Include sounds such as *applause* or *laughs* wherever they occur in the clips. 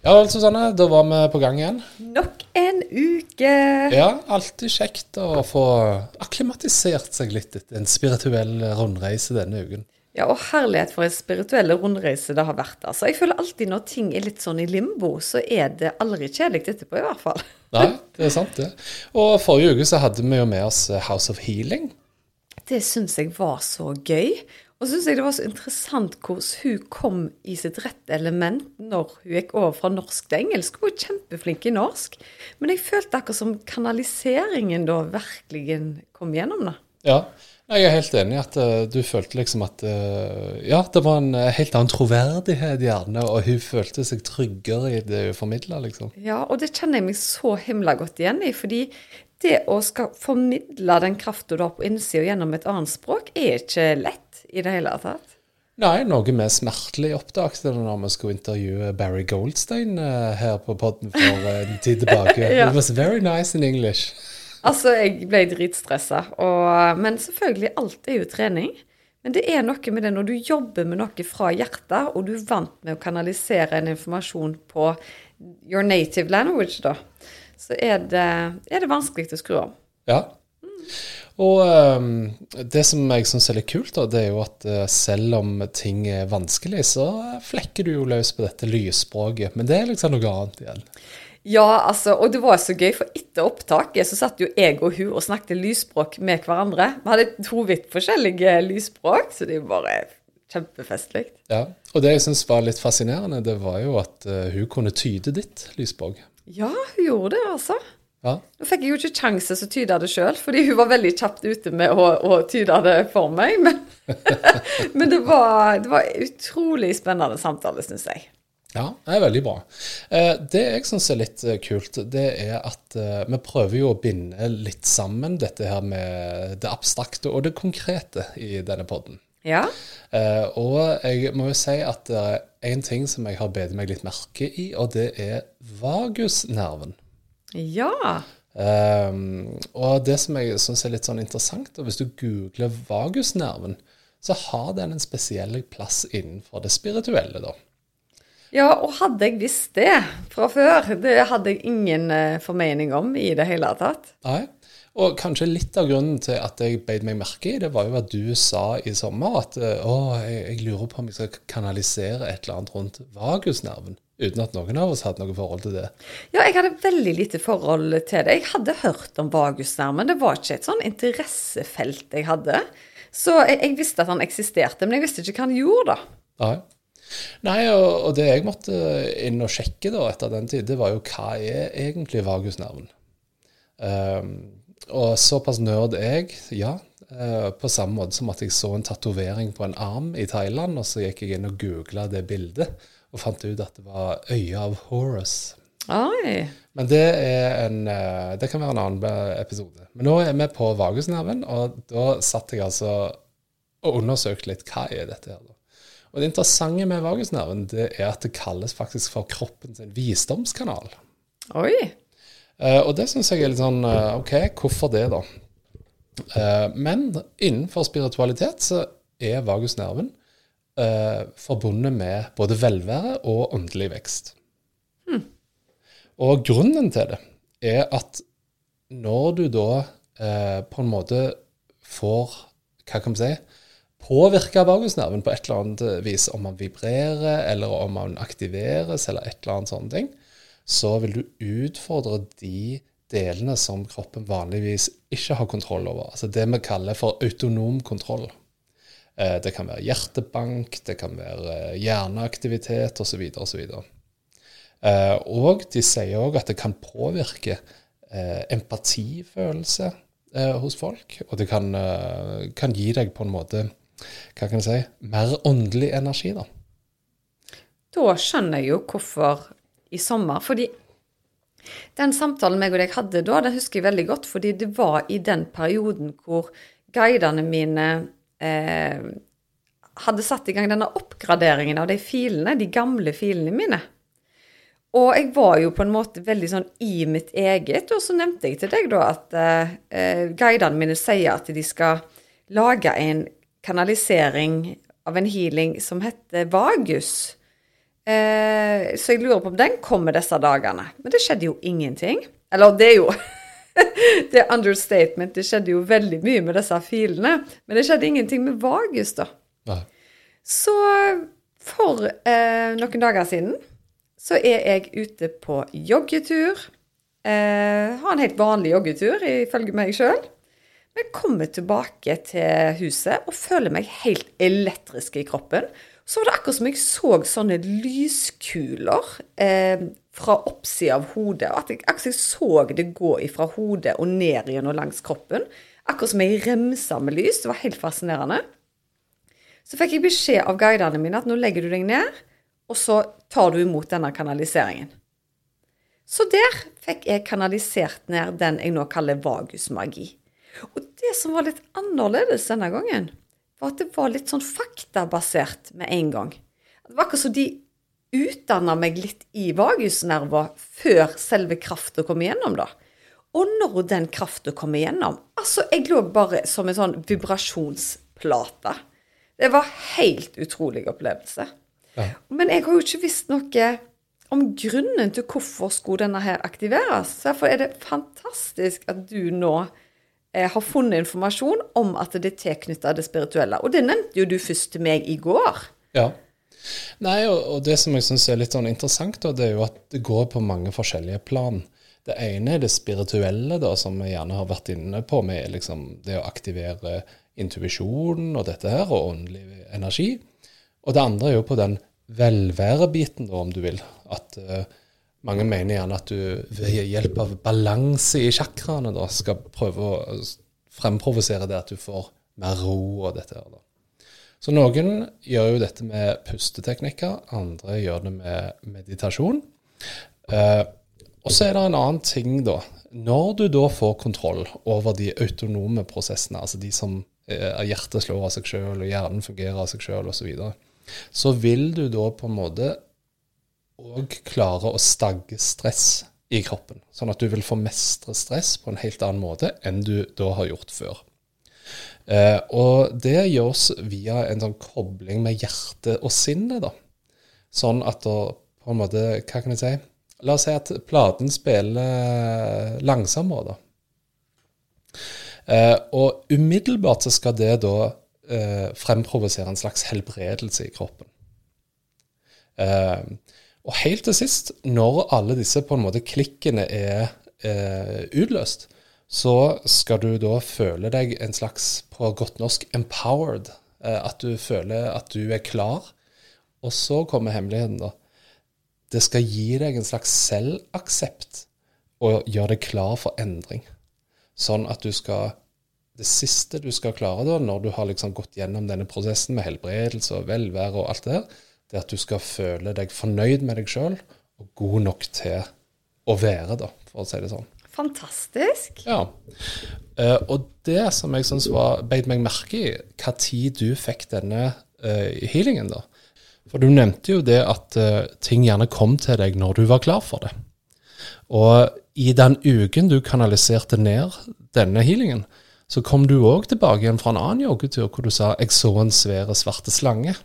Ja vel, Susanne. Da var vi på gang igjen. Nok en uke! Ja, alltid kjekt å få akklimatisert seg litt etter en spirituell rundreise denne uken. Ja, og herlighet for en spirituell rundreise det har vært. altså. Jeg føler alltid når ting er litt sånn i limbo, så er det aldri kjedelig etterpå, i hvert fall. *laughs* Nei, det er sant, det. Og forrige uke så hadde vi jo med oss House of Healing. Det syns jeg var så gøy. Og så syns jeg det var så interessant hvordan hun kom i sitt rette element når hun gikk over fra norsk til engelsk. Hun er kjempeflink i norsk, men jeg følte akkurat som kanaliseringen da virkelig kom gjennom det. Ja, jeg er helt enig i at uh, du følte liksom at uh, Ja, det var en uh, helt annen troverdighet gjerne, og hun følte seg tryggere i det hun formidla, liksom. Ja, og det kjenner jeg meg så himla godt igjen i, fordi det å skal formidle den krafta du har på innsida gjennom et annet språk, er ikke lett i det hele tatt? Nei, noe vi smertelig oppdaget når vi skulle intervjue Barry Goldstein uh, her på podden for en tid tilbake. *laughs* ja. It was very nice in English. altså, jeg ble dritstressa. Men selvfølgelig, alt er jo trening. Men det er noe med det når du jobber med noe fra hjertet, og du er vant med å kanalisere en informasjon på your native language, da, så er det, er det vanskelig å skru om. Ja. Mm. Og um, det som jeg syns er litt kult, da, det er jo at uh, selv om ting er vanskelig, så flekker du jo løs på dette lysspråket. Men det er liksom noe annet igjen. Ja, altså, og det var så gøy, for etter opptaket så satt jo jeg og hun og snakket lysspråk med hverandre. Vi hadde to vidt forskjellige lysspråk, så det er bare kjempefestlig. Ja, og det jeg syns var litt fascinerende, det var jo at uh, hun kunne tyde ditt lysspråk. Ja, hun gjorde det, altså. Ja. Nå fikk jeg jo ikke sjanse til å tyde det sjøl, fordi hun var veldig kjapt ute med å, å tyde det for meg. Men, *laughs* men det, var, det var utrolig spennende samtale, syns jeg. Ja, det er veldig bra. Eh, det jeg syns er litt eh, kult, det er at eh, vi prøver jo å binde litt sammen dette her med det abstrakte og det konkrete i denne podden. Ja. Og jeg må jo si at det er én ting som jeg har bedt meg litt merke i, og det er vagusnerven. Ja. Um, og det som jeg syns er litt sånn interessant, og hvis du googler vagusnerven, så har den en spesiell plass innenfor det spirituelle, da. Ja, og hadde jeg visst det fra før, det hadde jeg ingen uh, formening om i det hele tatt. Nei. Og kanskje litt av grunnen til at jeg beit meg merke i det, var jo at du sa i sommer at uh, å, jeg, jeg lurer på om jeg skal kanalisere et eller annet rundt vagusnerven. Uten at noen av oss hadde noe forhold til det. Ja, jeg hadde veldig lite forhold til det. Jeg hadde hørt om vagusnerven. Det var ikke et sånn interessefelt jeg hadde. Så jeg, jeg, visste at han eksisterte, men jeg visste ikke hva han gjorde, da. Nei. Nei, og, og, det jeg måtte inn og sjekke da etter den tid, det var jo hva er egentlig vagusnerven? Um, og såpass nerd er jeg, ja. Uh, på samme måte som at jeg så en tatovering på en arm i Thailand, og så gikk jeg inn og googla det bildet og fant ut at det var øya av Horus. Oi. Men det, er en, eh, det kan være en annen episode. Men nå er vi på vagusnerven, og da satt jeg altså og undersøkte litt hva er dette her. da. Og Det interessante med vagusnerven det er at det kalles faktisk for kroppens visdomskanal. Oi. Uh, og det syns jeg er litt sånn uh, OK, hvorfor det, da? Uh, men innenfor spiritualitet så er vagusnerven eh, forbundet med både velvære og åndelig vekst. Mm. Og grunnen til det er at når du da eh, på en måte får Hva kan man si? Påvirke vagusnerven på et eller annet vis, om man vibrerer, eller om man aktiveres, eller et eller annet sånne ting, så vil du utfordre de delene som kroppen vanligvis ikke har kontroll over. Altså det vi kaller for autonom kontroll. Eh, det kan være hjertebank, det kan være eh, hjerneaktivitet osv. osv. Eh, og de sier òg at det kan påvirke empatifølelse hos folk. Og det kan, kan, gi deg på en måte hva kan jeg si, mer åndelig energi. da. da skjønner jeg jo hvorfor i sommer. Fordi den samtalen meg og deg hadde da, den husker jeg veldig godt, fordi det var i den perioden hvor guidene mine eh, hadde satt i gang denne oppgraderingen av de filene, de gamle filene mine. Og jeg var jo på en måte veldig sånn i mitt eget, og så nevnte jeg til deg da at eh, guidene mine sier at de skal lage en kanalisering av en healing som heter Vagus. Eh, så jeg lurer på om den kommer disse dagene. Men det skjedde jo ingenting. Eller det er jo *laughs* Det er understatement. Det skjedde jo veldig mye med disse filene. Men det skjedde ingenting med Vagus, da. Nei. Så for eh, noen dager siden så er jeg ute på joggetur. Eh, har en helt vanlig joggetur, ifølge meg sjøl. Men kommer tilbake til huset og føler meg helt elektrisk i kroppen. Så var det akkurat som jeg så sånne lyskuler eh, fra oppsida av hodet. At jeg, akkurat jeg så det gå fra hodet og ned igjen og langs kroppen. Akkurat som ei remse med lys. Det var helt fascinerende. Så fikk jeg beskjed av guidene mine at nå legger du deg ned, og så tar du imot denne kanaliseringen. Så der fikk jeg kanalisert ned den jeg nå kaller vagusmagi. Og det som var litt annerledes denne gangen, var at det var litt sånn faktabasert med en gang. Det var akkurat som de utdanna meg litt i vagusnerver før selve krafta kom igjennom, da. Og når den krafta kom igjennom Altså, jeg lå bare som en sånn vibrasjonsplate. Det var helt utrolig opplevelse. Ja. Men jeg har jo ikke visst noe om grunnen til hvorfor skulle denne her aktiveres. Derfor er det fantastisk at du nå har funnet informasjon om at det er tilknyttet det spirituelle. Og det nevnte jo du først til meg i går. Ja. Nei, og, og det som jeg syns er litt sånn interessant, da, det er jo at det går på mange forskjellige plan. Det ene er det spirituelle, da, som vi gjerne har vært inne på, med liksom det å aktivere intuisjonen og dette her, og åndelig energi. Og det andre er jo på den velværebiten, da, om du vil. At uh, mange mener gjerne at du ved hjelp av balanse i chakraene da, skal prøve å fremprovosere det at du får mer ro og dette her. Så noen gjør jo dette med pusteteknikker, andre gjør det med meditasjon. Eh, og så er det en annen ting, da. Når du da får kontroll over de autonome prosessene, altså de som Eh, hjertet slår av seg sjøl, og hjernen fungerer av seg sjøl, osv., så, videre, så vil du da på en måte òg klare å stagge stress i kroppen. Sånn at du vil få mestre stress på en helt annen måte enn du da har gjort før. Eh, og det gjøres via en sånn kobling med hjerte og sinne, da. Sånn at da på en måte Hva kan jeg si? La oss si at platen spiller langsommere, da. Eh, og umiddelbart så skal det da eh, fremprovosere en slags helbredelse i kroppen. Eh, og helt til sist, når alle disse på en måte klikkene er eh, utløst, så skal du da føle deg en slags, på godt norsk, empowered. Eh, at du føler at du er klar. Og så kommer hemmeligheten, da. Det skal gi deg en slags selvaksept og gjøre deg klar for endring. Sånn at du skal Det siste du skal klare da, når du har liksom gått gjennom denne prosessen med helbredelse og velvære og alt det der, det er at du skal føle deg fornøyd med deg sjøl og god nok til å være, da, for å si det sånn. Fantastisk. Ja. Uh, og det som jeg syns beit meg merke i, hva tid du fikk denne uh, healingen, da. For du nevnte jo det at uh, ting gjerne kom til deg når du var klar for det. Og i den uken du kanaliserte ned denne healingen, så kom du òg tilbake igjen fra en annen joggetur hvor du sa 'jeg så en svær, svarte slange'.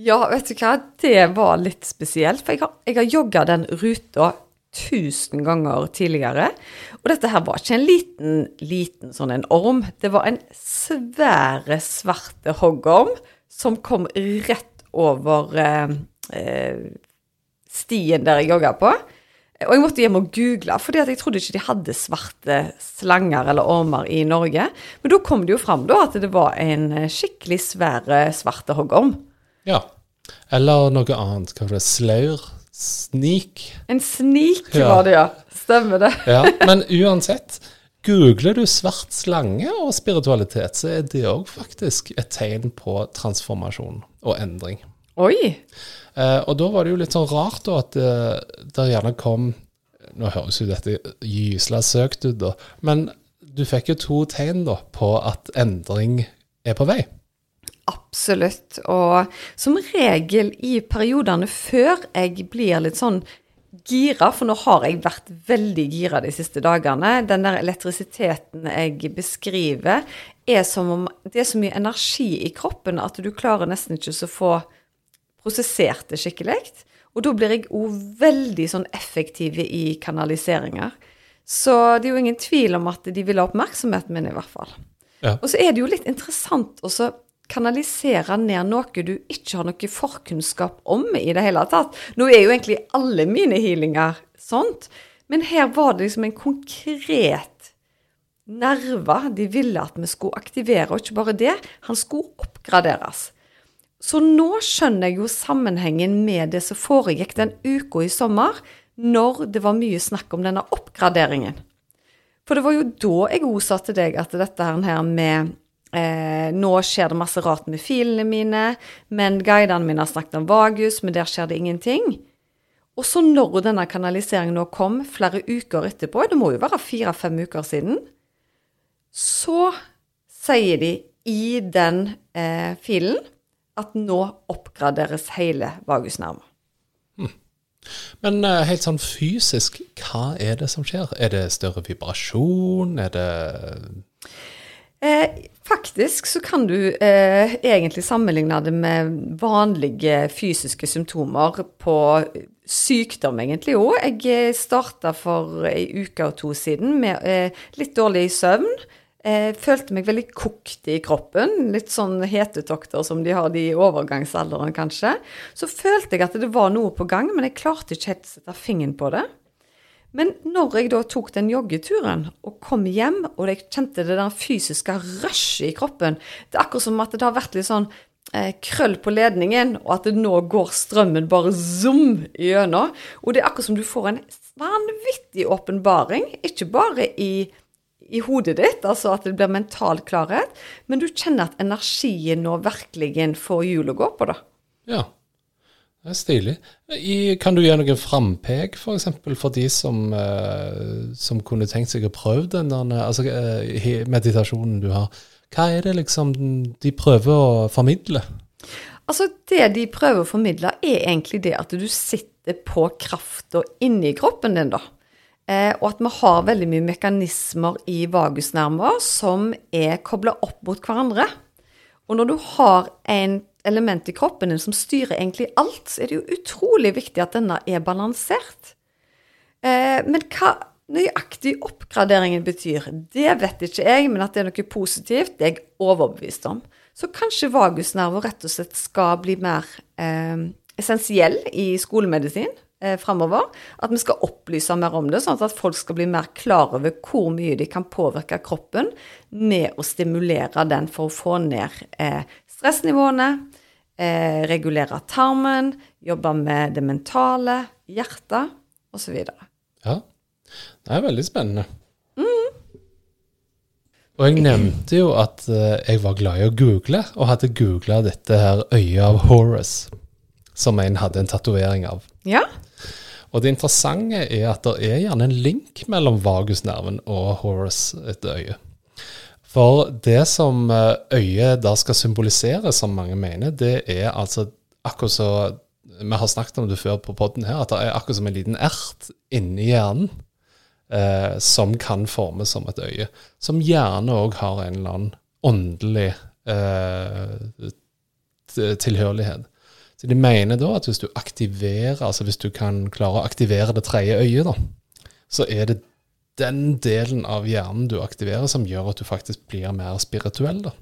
Ja, vet du hva, det var litt spesielt. For jeg har, jeg har jogga den ruta tusen ganger tidligere. Og dette her var ikke en liten, liten sånn en orm. Det var en svære, svarte hoggorm som kom rett over eh, eh, stien der jeg jogga på. Og jeg måtte hjem og google, for jeg trodde ikke de hadde svarte slanger eller ormer i Norge. Men da kom det jo fram da at det var en skikkelig svær svarte hoggorm. Ja. Eller noe annet. Hva var det? Slaur? Snik? En snik ja. var det, ja. Stemmer det. ja, Men uansett, googler du svart slange og spiritualitet, så er det òg faktisk et tegn på transformasjon og endring. Oi! Eh, og da var det jo litt sånn rart da at det det gjerne kom Nå høres jo dette gysla søkt ut, da. Men du fikk jo to tegn da på at endring er på vei. Absolutt. Og som regel i periodene før jeg blir litt sånn gira, for nå har jeg vært veldig gira de siste dagene. Den der elektrisiteten jeg beskriver, er som om det er så mye energi i kroppen at du klarer nesten ikke å få prosessert det skikkelig. Og da blir jeg òg veldig sånn effektiv i kanaliseringer. Så det er jo ingen tvil om at de vil ha oppmerksomheten min, i hvert fall. Ja. Og så er det jo litt interessant å så kanalisere ned noe du ikke har noe forkunnskap om i det hele tatt. Nå er jo egentlig alle mine healinger sånt, men her var det liksom en konkret nerve de ville at vi skulle aktivere, og ikke bare det, han skulle oppgraderes. Så nå skjønner jeg jo sammenhengen med det som foregikk den uka i sommer, når det var mye snakk om denne oppgraderingen. For det var jo da jeg òg sa til deg at dette her med eh, Nå skjer det masse rart med filene mine, men guidene mine har snakket om vagus, men der skjer det ingenting. Og så når denne kanaliseringen nå kom, flere uker etterpå, det må jo være fire-fem uker siden, så sier de i den eh, filen at nå oppgraderes hele vagusnerven. Men eh, helt sånn fysisk, hva er det som skjer? Er det større vibrasjon? Er det Eh, faktisk så kan du eh, egentlig sammenligne det med vanlige fysiske symptomer på sykdom, egentlig òg. Jeg starta for ei uke og to siden med eh, litt dårlig søvn. Eh, følte meg veldig kokt i kroppen. Litt sånn hetetokter som de har de i overgangsalderen, kanskje. Så følte jeg at det var noe på gang, men jeg klarte ikke helt å sette fingeren på det. Men når jeg da tok den joggeturen og kom hjem, og jeg kjente det der fysiske rushet i kroppen Det er akkurat som at det har vært litt sånn eh, krøll på ledningen, og at det nå går strømmen bare zoom gjennom. Og det er akkurat som du får en vanvittig åpenbaring, ikke bare i, i hodet ditt, altså at det blir mental klarhet, men du kjenner at energien nå virkelig får hjulet gå på, da. Ja. Det er stilig. I, kan du gi noen frampek. For, eksempel, for de som, eh, som kunne tenkt seg å prøve den altså, eh, meditasjonen du har? Hva er det liksom de prøver å formidle? Altså, det de prøver å formidle, er egentlig det at du sitter på krafta inni kroppen din, da. Eh, og at vi har veldig mye mekanismer i vagusnerver som er kobla opp mot hverandre. Og når du har en element i kroppen din som styrer egentlig alt, så er det jo utrolig viktig at denne er balansert. Eh, men hva nøyaktig oppgraderingen betyr, det vet ikke jeg, men at det er noe positivt, det er jeg overbevist om. Så kanskje vagusnerver rett og slett skal bli mer eh, essensiell i skolemedisin eh, framover. At vi skal opplyse mer om det, sånn at folk skal bli mer klar over hvor mye de kan påvirke kroppen med å stimulere den for å få ned eh, stressnivåene, eh, regulere tarmen, jobbe med det mentale, hjertet osv. Ja, det er veldig spennende. Og jeg nevnte jo at eh, jeg var glad i å google, og hadde googla dette her øyet av Horace, som en hadde en tatovering av. Ja, Og det interessante er at det er gjerne en link mellom vagusnerven og Horace, et øye. For det som eh, øyet da skal symbolisere, som mange mener, det er altså akkurat så Vi har snakket om det før på podden her, at det er akkurat som en liten ert inni hjernen. Eh, som kan formes som et øye. Som gjerne òg har en eller annen åndelig eh, tilhørighet. Så de mener da at hvis du aktiverer, altså hvis du kan klare å aktivere det tredje øyet, da, så er det den delen av hjernen du aktiverer som gjør at du faktisk blir mer spirituell, da.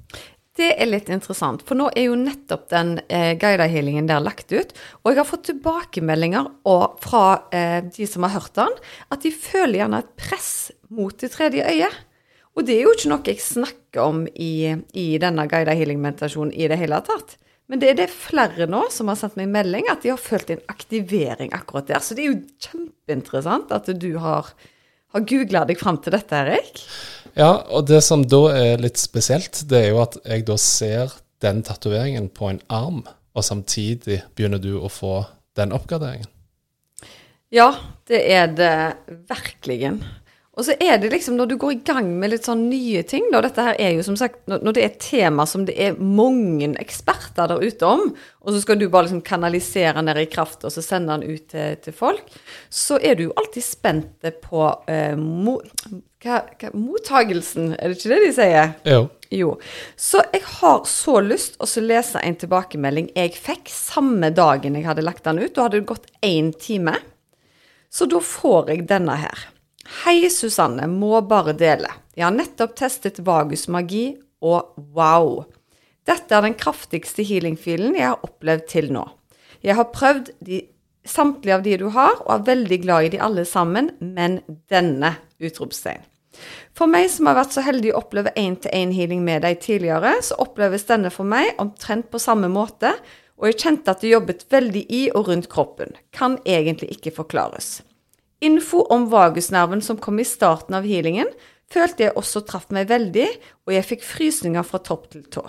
det er litt interessant, for nå er jo nettopp den eh, guida healingen der lagt ut. Og jeg har fått tilbakemeldinger og, fra eh, de som har hørt den, at de føler gjerne et press mot det tredje øyet. Og det er jo ikke noe jeg snakker om i, i denne guida healing-meditasjonen i det hele tatt. Men det er det flere nå som har sendt meg melding, at de har følt en aktivering akkurat der. Så det er jo kjempeinteressant at du har, har googla deg fram til dette, Erik. Ja, og det som da er litt spesielt, det er jo at jeg da ser den tatoveringen på en arm, og samtidig begynner du å få den oppgraderingen. Ja, det er det virkelig. Og så er det liksom når du går i gang med litt sånn nye ting, da Dette her er jo som sagt Når det er et tema som det er mange eksperter der ute om, og så skal du bare liksom kanalisere ned i kraft og så sende den ut til, til folk, så er du jo alltid spent på eh, mo, hva, hva, mottagelsen, er det ikke det de sier? Jo. Jo. Så jeg har så lyst å lese en tilbakemelding jeg fikk samme dagen jeg hadde lagt den ut. Da hadde det gått én time. Så da får jeg denne her. Hei, Susanne. Må bare dele. Jeg har nettopp testet Vagus magi, og wow! Dette er den kraftigste healing-filen jeg har opplevd til nå. Jeg har prøvd de, samtlige av de du har, og er veldig glad i de alle sammen, men denne! utropstegn. For meg som har vært så heldig å oppleve én-til-én-healing med deg tidligere, så oppleves denne for meg omtrent på samme måte, og jeg kjente at det jobbet veldig i og rundt kroppen. Kan egentlig ikke forklares. Info om vagusnerven som kom i starten av healingen, følte jeg også traff meg veldig, og jeg fikk frysninger fra topp til tå.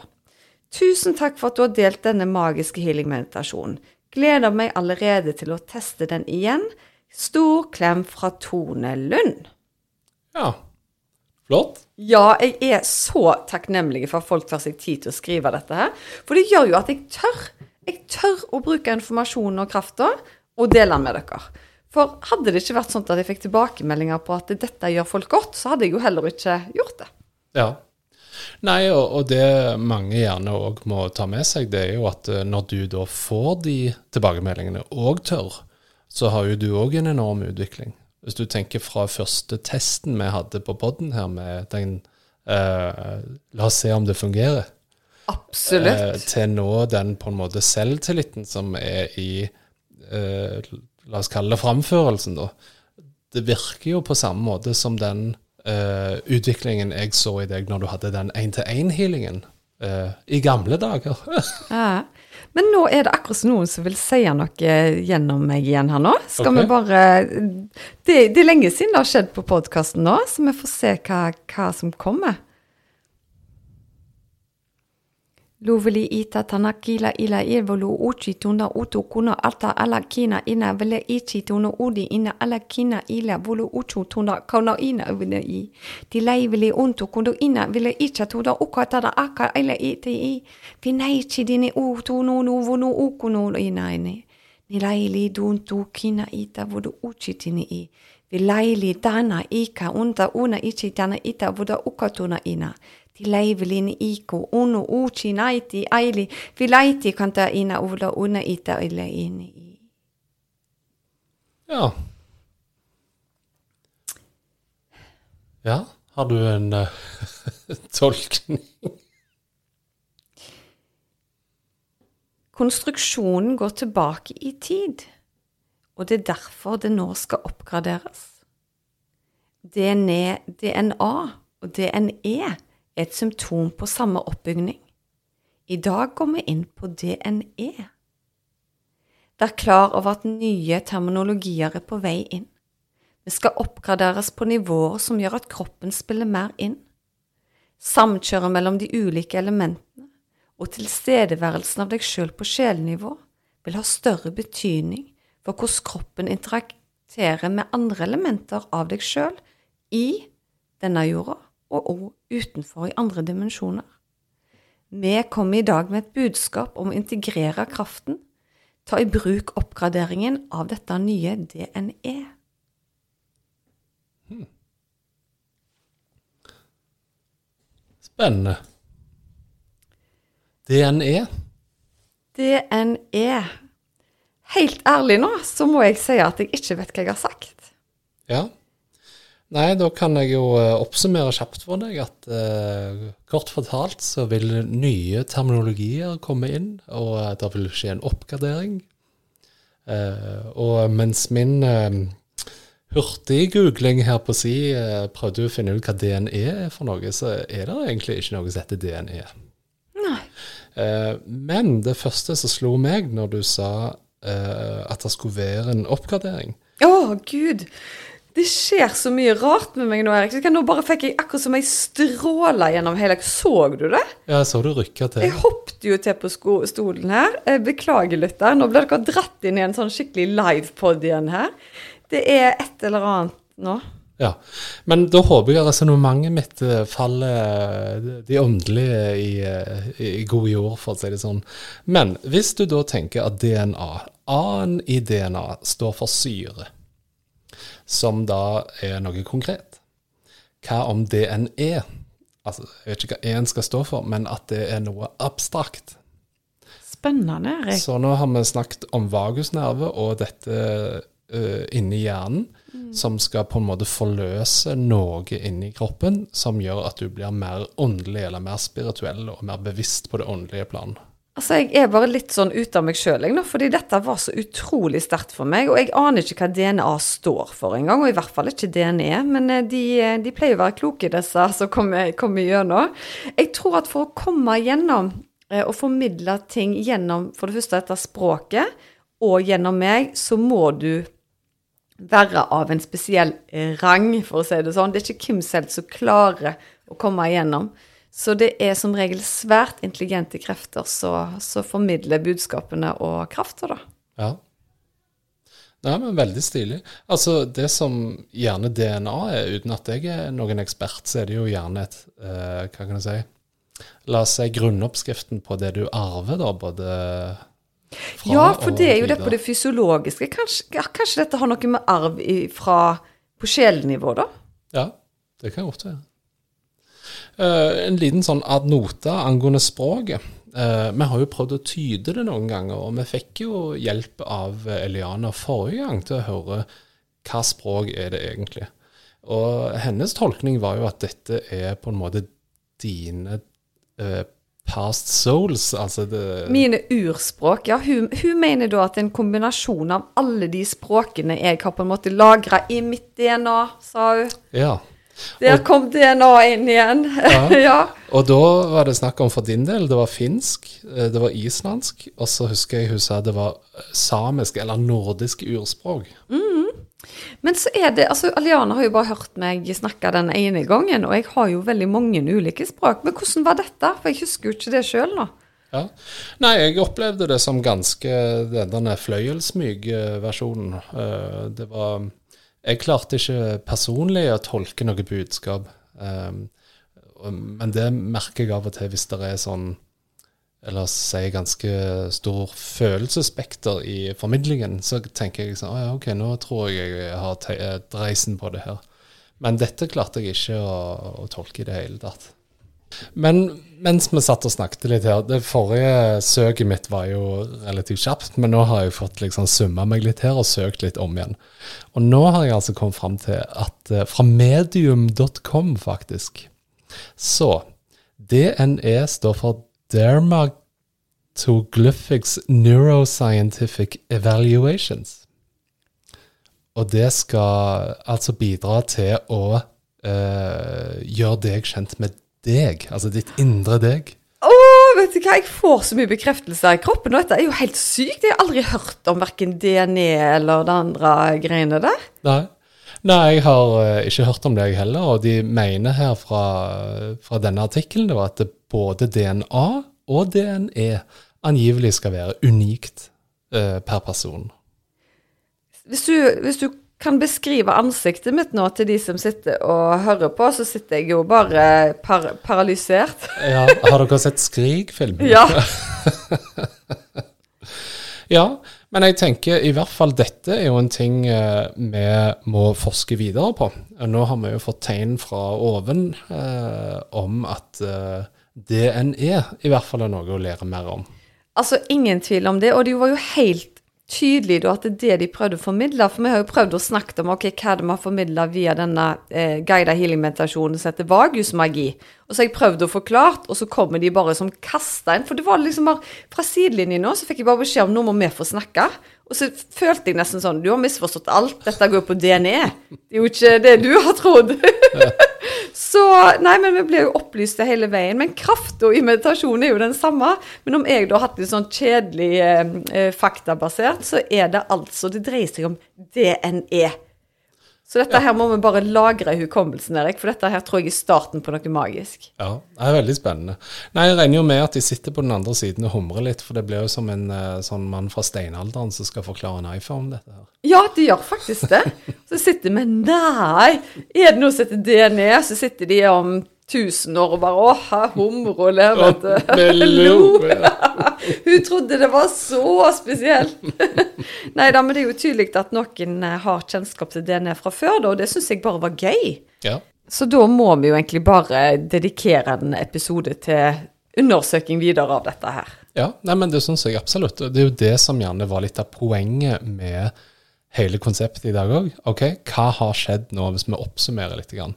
Tusen takk for at du har delt denne magiske healing-meditasjonen. Gleder meg allerede til å teste den igjen. Stor klem fra Tone Lund. Ja. Flott. Ja, jeg er så takknemlig for at folk tar seg tid til å skrive dette her. For det gjør jo at jeg tør. Jeg tør å bruke informasjonen og krafta og dele den med dere. For hadde det ikke vært sånn at jeg fikk tilbakemeldinger på at dette gjør folk godt, så hadde jeg jo heller ikke gjort det. Ja. Nei, og, og det mange gjerne òg må ta med seg, det er jo at eh, når du da får de tilbakemeldingene og tør, så har jo du òg en enorm utvikling. Hvis du tenker fra første testen vi hadde på poden her med den eh, La oss se om det fungerer. Absolutt. Eh, til nå den på en måte selvtilliten som er i eh, La oss kalle det framførelsen, da. Det virker jo på samme måte som den uh, utviklingen jeg så i deg når du hadde den én-til-én-healingen uh, i gamle dager. *laughs* Ja. Men nå er det akkurat noen som vil si noe gjennom meg igjen her nå. Skal okay. vi bare det, det er lenge siden det har skjedd på podkasten nå, så vi får se hva, hva som kommer. Loveli ita tanakila ila ilvolu uchi tuna utu kuna alta ala kina ina vele ichi tuna udi ina ala kina ila volu uchu tuna kauna ina vile i. Dilai vele untu kundo ina vele icha tuna uka tada aka ila iti i. Vinaichi dine u tunu nu vunu ukunu ina ine. Nilaili duntu kina ita vodu uchi tini i. Vilaili dana ika unta una ichi dana ita voda ukatuna ina. Tilaivelin iku unu uchi naiti aili vilaiti kanta ina ula una ita ila ini i. Ja. Ja, har du en uh, *laughs* tolkning? Konstruksjonen går tilbake i tid, og det er derfor det nå skal oppgraderes. DNA, DNA og DNE er et symptom på samme oppbygning. I dag går vi inn på DNE. Vær klar over at nye terminologier er på vei inn. Vi skal oppgraderes på nivåer som gjør at kroppen spiller mer inn. Samkjøret mellom de ulike elementene og tilstedeværelsen av deg sjøl på sjelnivå vil ha større betydning for hvordan kroppen interakterer med andre elementer av deg sjøl i denne jorda, og òg utenfor i andre dimensjoner. Vi kommer i dag med et budskap om å integrere kraften, ta i bruk oppgraderingen av dette nye. DNE. Spennende. DNE. DNE. Helt ærlig nå, så må jeg si at jeg ikke vet hva jeg har sagt. Ja. Nei, da kan jeg jo eh, oppsummere kjapt for deg at eh, kort fortalt så vil nye terminologier komme inn, og eh, det vil skje en oppgradering. Eh, og mens min eh, hurtiggoogling her på si eh, prøvde å finne ut hva DNE er for noe, så er det egentlig ikke noe som heter DNE. Nei. Eh, men det første som slo meg når du sa at det skulle være en oppgradering Å, gud. Det skjer så mye rart med meg nå, Erik. Kan Nå bare fikk jeg akkurat som ei stråle gjennom hele Så du det? Ja, jeg så du rykka til. Jeg hoppet jo til på sko stolen her. Jeg beklager litt der. Nå ble dere dratt inn i en sånn skikkelig livepod igjen her. Det er et eller annet nå. Ja, Men da håper jeg resonnementet mitt eh, faller eh, de åndelige i, eh, i, i god jord, for å si det sånn. Men hvis du da tenker at DNA, A-en i DNA, står for syre som da er noe konkret. Hva om DNE? Altså, jeg vet ikke hva E-en skal stå for, men at det er noe abstrakt. Spennende, Erik. Så nå har vi snakket om vagusnerve og dette uh, inni hjernen, mm. som skal på en måte forløse noe inni kroppen som gjør at du blir mer åndelig eller mer spirituell og mer bevisst på det åndelige planet. Altså, Jeg er bare litt sånn ute av meg sjøl, fordi dette var så utrolig sterkt for meg. Og jeg aner ikke hva DNA står for engang, og i hvert fall ikke DNE. Men eh, de, eh, de pleier å være kloke, disse som kommer, kommer gjennom. Jeg tror at for å komme gjennom eh, og formidle ting gjennom for det første dette språket, og gjennom meg, så må du være av en spesiell rang, for å si det sånn. Det er ikke hvem helst som klarer å komme igjennom. Så det er som regel svært intelligente krefter som formidler budskapene og krafta, da. Ja. Nei, men veldig stilig. Altså, det som gjerne DNA er, uten at jeg er noen ekspert, så er det jo gjerne et eh, Hva kan jeg si La oss si grunnoppskriften på det du arver, da, både fra Ja, for det er jo det på det fysiologiske. Kanskje, kanskje dette har noe med arv i, fra på sjelnivå, da? Ja, det kan godt være. Uh, en liten sånn ad nota angående språket. Uh, vi har jo prøvd å tyde det noen ganger, og vi fikk jo hjelp av Eliana forrige gang til å høre hva språk er det egentlig. Og hennes tolkning var jo at dette er på en måte dine uh, past souls, altså det Mine urspråk, ja. Hun, hun, mener da at en kombinasjon av alle de språkene jeg har på en måte lagra i mitt DNA, sa hun. Ja. Der og, kom DNA inn igjen. Ja. *laughs* ja. Og da var det snakk om for din del, det var finsk, eh, det var islandsk, og så husker jeg hun sa det var samisk eller nordisk urspråk. Mm. Men så er det altså Aliana har jo bare hørt meg snakke den ene gangen, og jeg har jo veldig mange ulike språk. Men hvordan var dette? For jeg husker jo ikke det sjøl nå. Ja. Nei, jeg opplevde det som ganske denne fløyelsmyk versjonen. Eh, det var jeg klarte ikke personlig å tolke noe budskap. Um, men det merker jeg av og til hvis det er sånn eller si ganske stor følelsesspekter i formidlingen, så tenker jeg sånn ja, OK, nå tror jeg jeg har dreisen på det her. Men dette klarte jeg ikke å, å tolke i det hele tatt. Men mens vi satt og snakket litt her Det forrige søket mitt var jo relativt kjapt, men nå har jeg fått liksom summa meg litt her og søkt litt om igjen. Og nå har jeg altså kommet fram til at uh, fra medium.com, faktisk, så DNE står for Dermatoglyphics Neuroscientific Evaluations. Og det skal altså bidra til å uh, gjøre deg kjent med deg, altså ditt indre deg. Å, oh, vet du hva, jeg får så mye bekreftelse i kroppen, og dette er jo helt sykt. Jeg har aldri hørt om verken DNE eller det andre greiene der. Nei. Nei, jeg har uh, ikke hørt om deg heller. Og de mener her fra, fra denne artikkelen at både DNA og DNE angivelig skal være unikt uh, per person. Hvis du, hvis du kan beskrive ansiktet mitt nå til de som sitter og hører på, så sitter jeg jo bare par paralysert. *laughs* ja, Har dere sett Skrik-filmen? Ja. *laughs* ja, men jeg tenker i hvert fall dette er jo en ting eh, vi må forske videre på. Nå har vi jo fått tegn fra oven eh, om at eh, DNE i hvert fall er noe å lære mer om. Altså, ingen tvil om det. Og det var jo helt tydelig da, at det er det de prøvde å formidle. For vi har jo prøvd å snakke om okay, hva vi har formidla via denne eh, guida healing-meditasjonen som heter vagusmagi. Og så har jeg prøvd å forklare, og så kommer de bare som kasta inn. For det var liksom bare fra sidelinjen nå, så fikk jeg bare beskjed om nå må vi få snakke. Og så følte jeg nesten sånn Du har misforstått alt. Dette går på DNE. Det er jo ikke det du har trodd. Så Nei, men vi blir jo opplyste hele veien. Men krafta i meditasjon er jo den samme. Men om jeg da har hatt litt sånn kjedelig eh, faktabasert, så er det altså Det dreier seg om DNE. Så dette her må vi bare lagre i hukommelsen, Erik, for dette her tror jeg er starten på noe magisk. Ja, det er veldig spennende. Nei, Jeg regner jo med at de sitter på den andre siden og humrer litt, for det blir jo som en eh, sånn mann fra steinalderen som skal forklare en iPhone, dette her. Ja, de gjør faktisk det. Så sitter vi Nei, er det noe som heter det ned? Så sitter de om tusen år og bare Å, her humrer lo. *laughs* Hun trodde det var så spesielt. *laughs* Nei da, men det er jo tydelig at noen eh, har kjennskap til DNA fra før, da, og det syns jeg bare var gøy. Ja. Så da må vi jo egentlig bare dedikere en episode til undersøking videre av dette her. ja. Nei, men det syns jeg absolutt. Det er jo det som gjerne var litt av poenget med hele konseptet i dag òg. OK, hva har skjedd nå, hvis vi oppsummerer litt? Grann?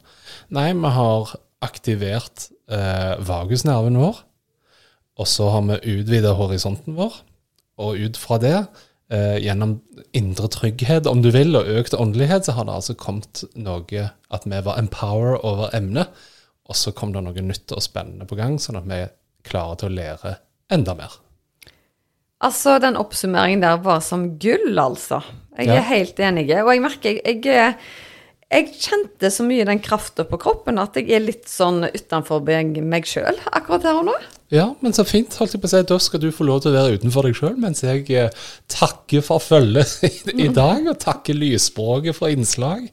Nei, vi har aktivert eh, vagusnerven vår. Og så har vi utvida horisonten vår, og ut fra det, eh, gjennom indre trygghet, om du vil, og økt åndelighet, så har det altså kommet noe at vi var empower over emnet. Og så kom det noe nytt og spennende på gang, sånn at vi er klare til å lære enda mer. Altså, den oppsummeringen der var som gull, altså. Jeg Ja. er helt enig. Og jeg merker jeg, jeg, er- jeg kjente så mye den krafta på kroppen at jeg er litt sånn utenfor meg, sjøl akkurat her og nå. Ja, men så fint. holdt jeg på å si. Da skal du få lov til å være utenfor deg sjøl, mens jeg eh, takker for følget *laughs* i, i dag, og takker lysspråket for innslag.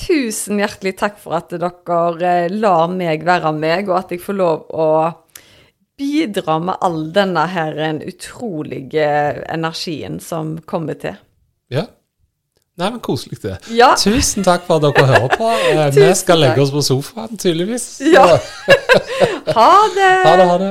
Tusen hjertelig takk for at dere eh, lar meg være meg, og at jeg får lov å bidra med all denne her utrolige energien som kommer til. Ja. Nei, men koselig, det. Ja. Tusen takk for at dere hører på. *laughs* Eh, vi skal legge oss på sofaen, tydeligvis. Ja. *laughs* Ha det! ha det, ha det.